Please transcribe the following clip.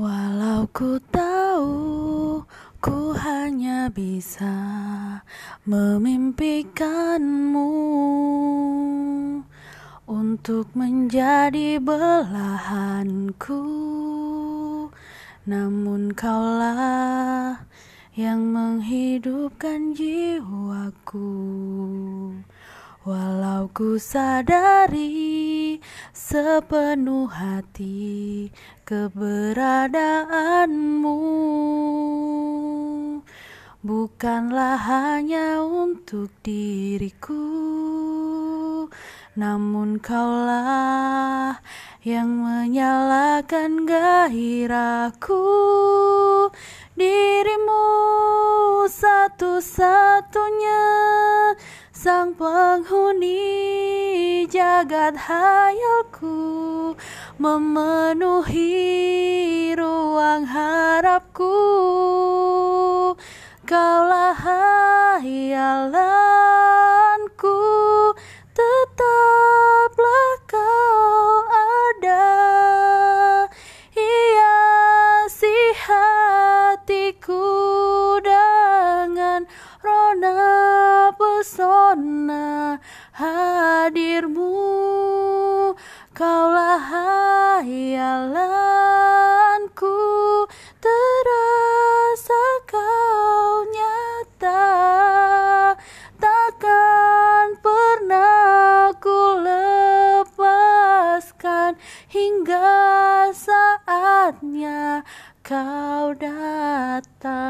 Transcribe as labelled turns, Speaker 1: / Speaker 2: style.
Speaker 1: Walau ku tahu ku hanya bisa memimpikanmu untuk menjadi belahanku, namun kaulah yang menghidupkan jiwaku. Walau ku sadari sepenuh hati keberadaanmu. Bukanlah hanya untuk diriku Namun kaulah yang menyalakan gairahku. Dirimu satu-satunya Sang penghuni jagat hayalku Memenuhi ruang harapku. Kaulah hayalanku Tetaplah kau ada. Hiasi hatiku dengan rona pesona hadirmu Kaulah hayalanku Terasa kau nyata. Takkan pernah ku lepaskan Hingga saatnya kau datang.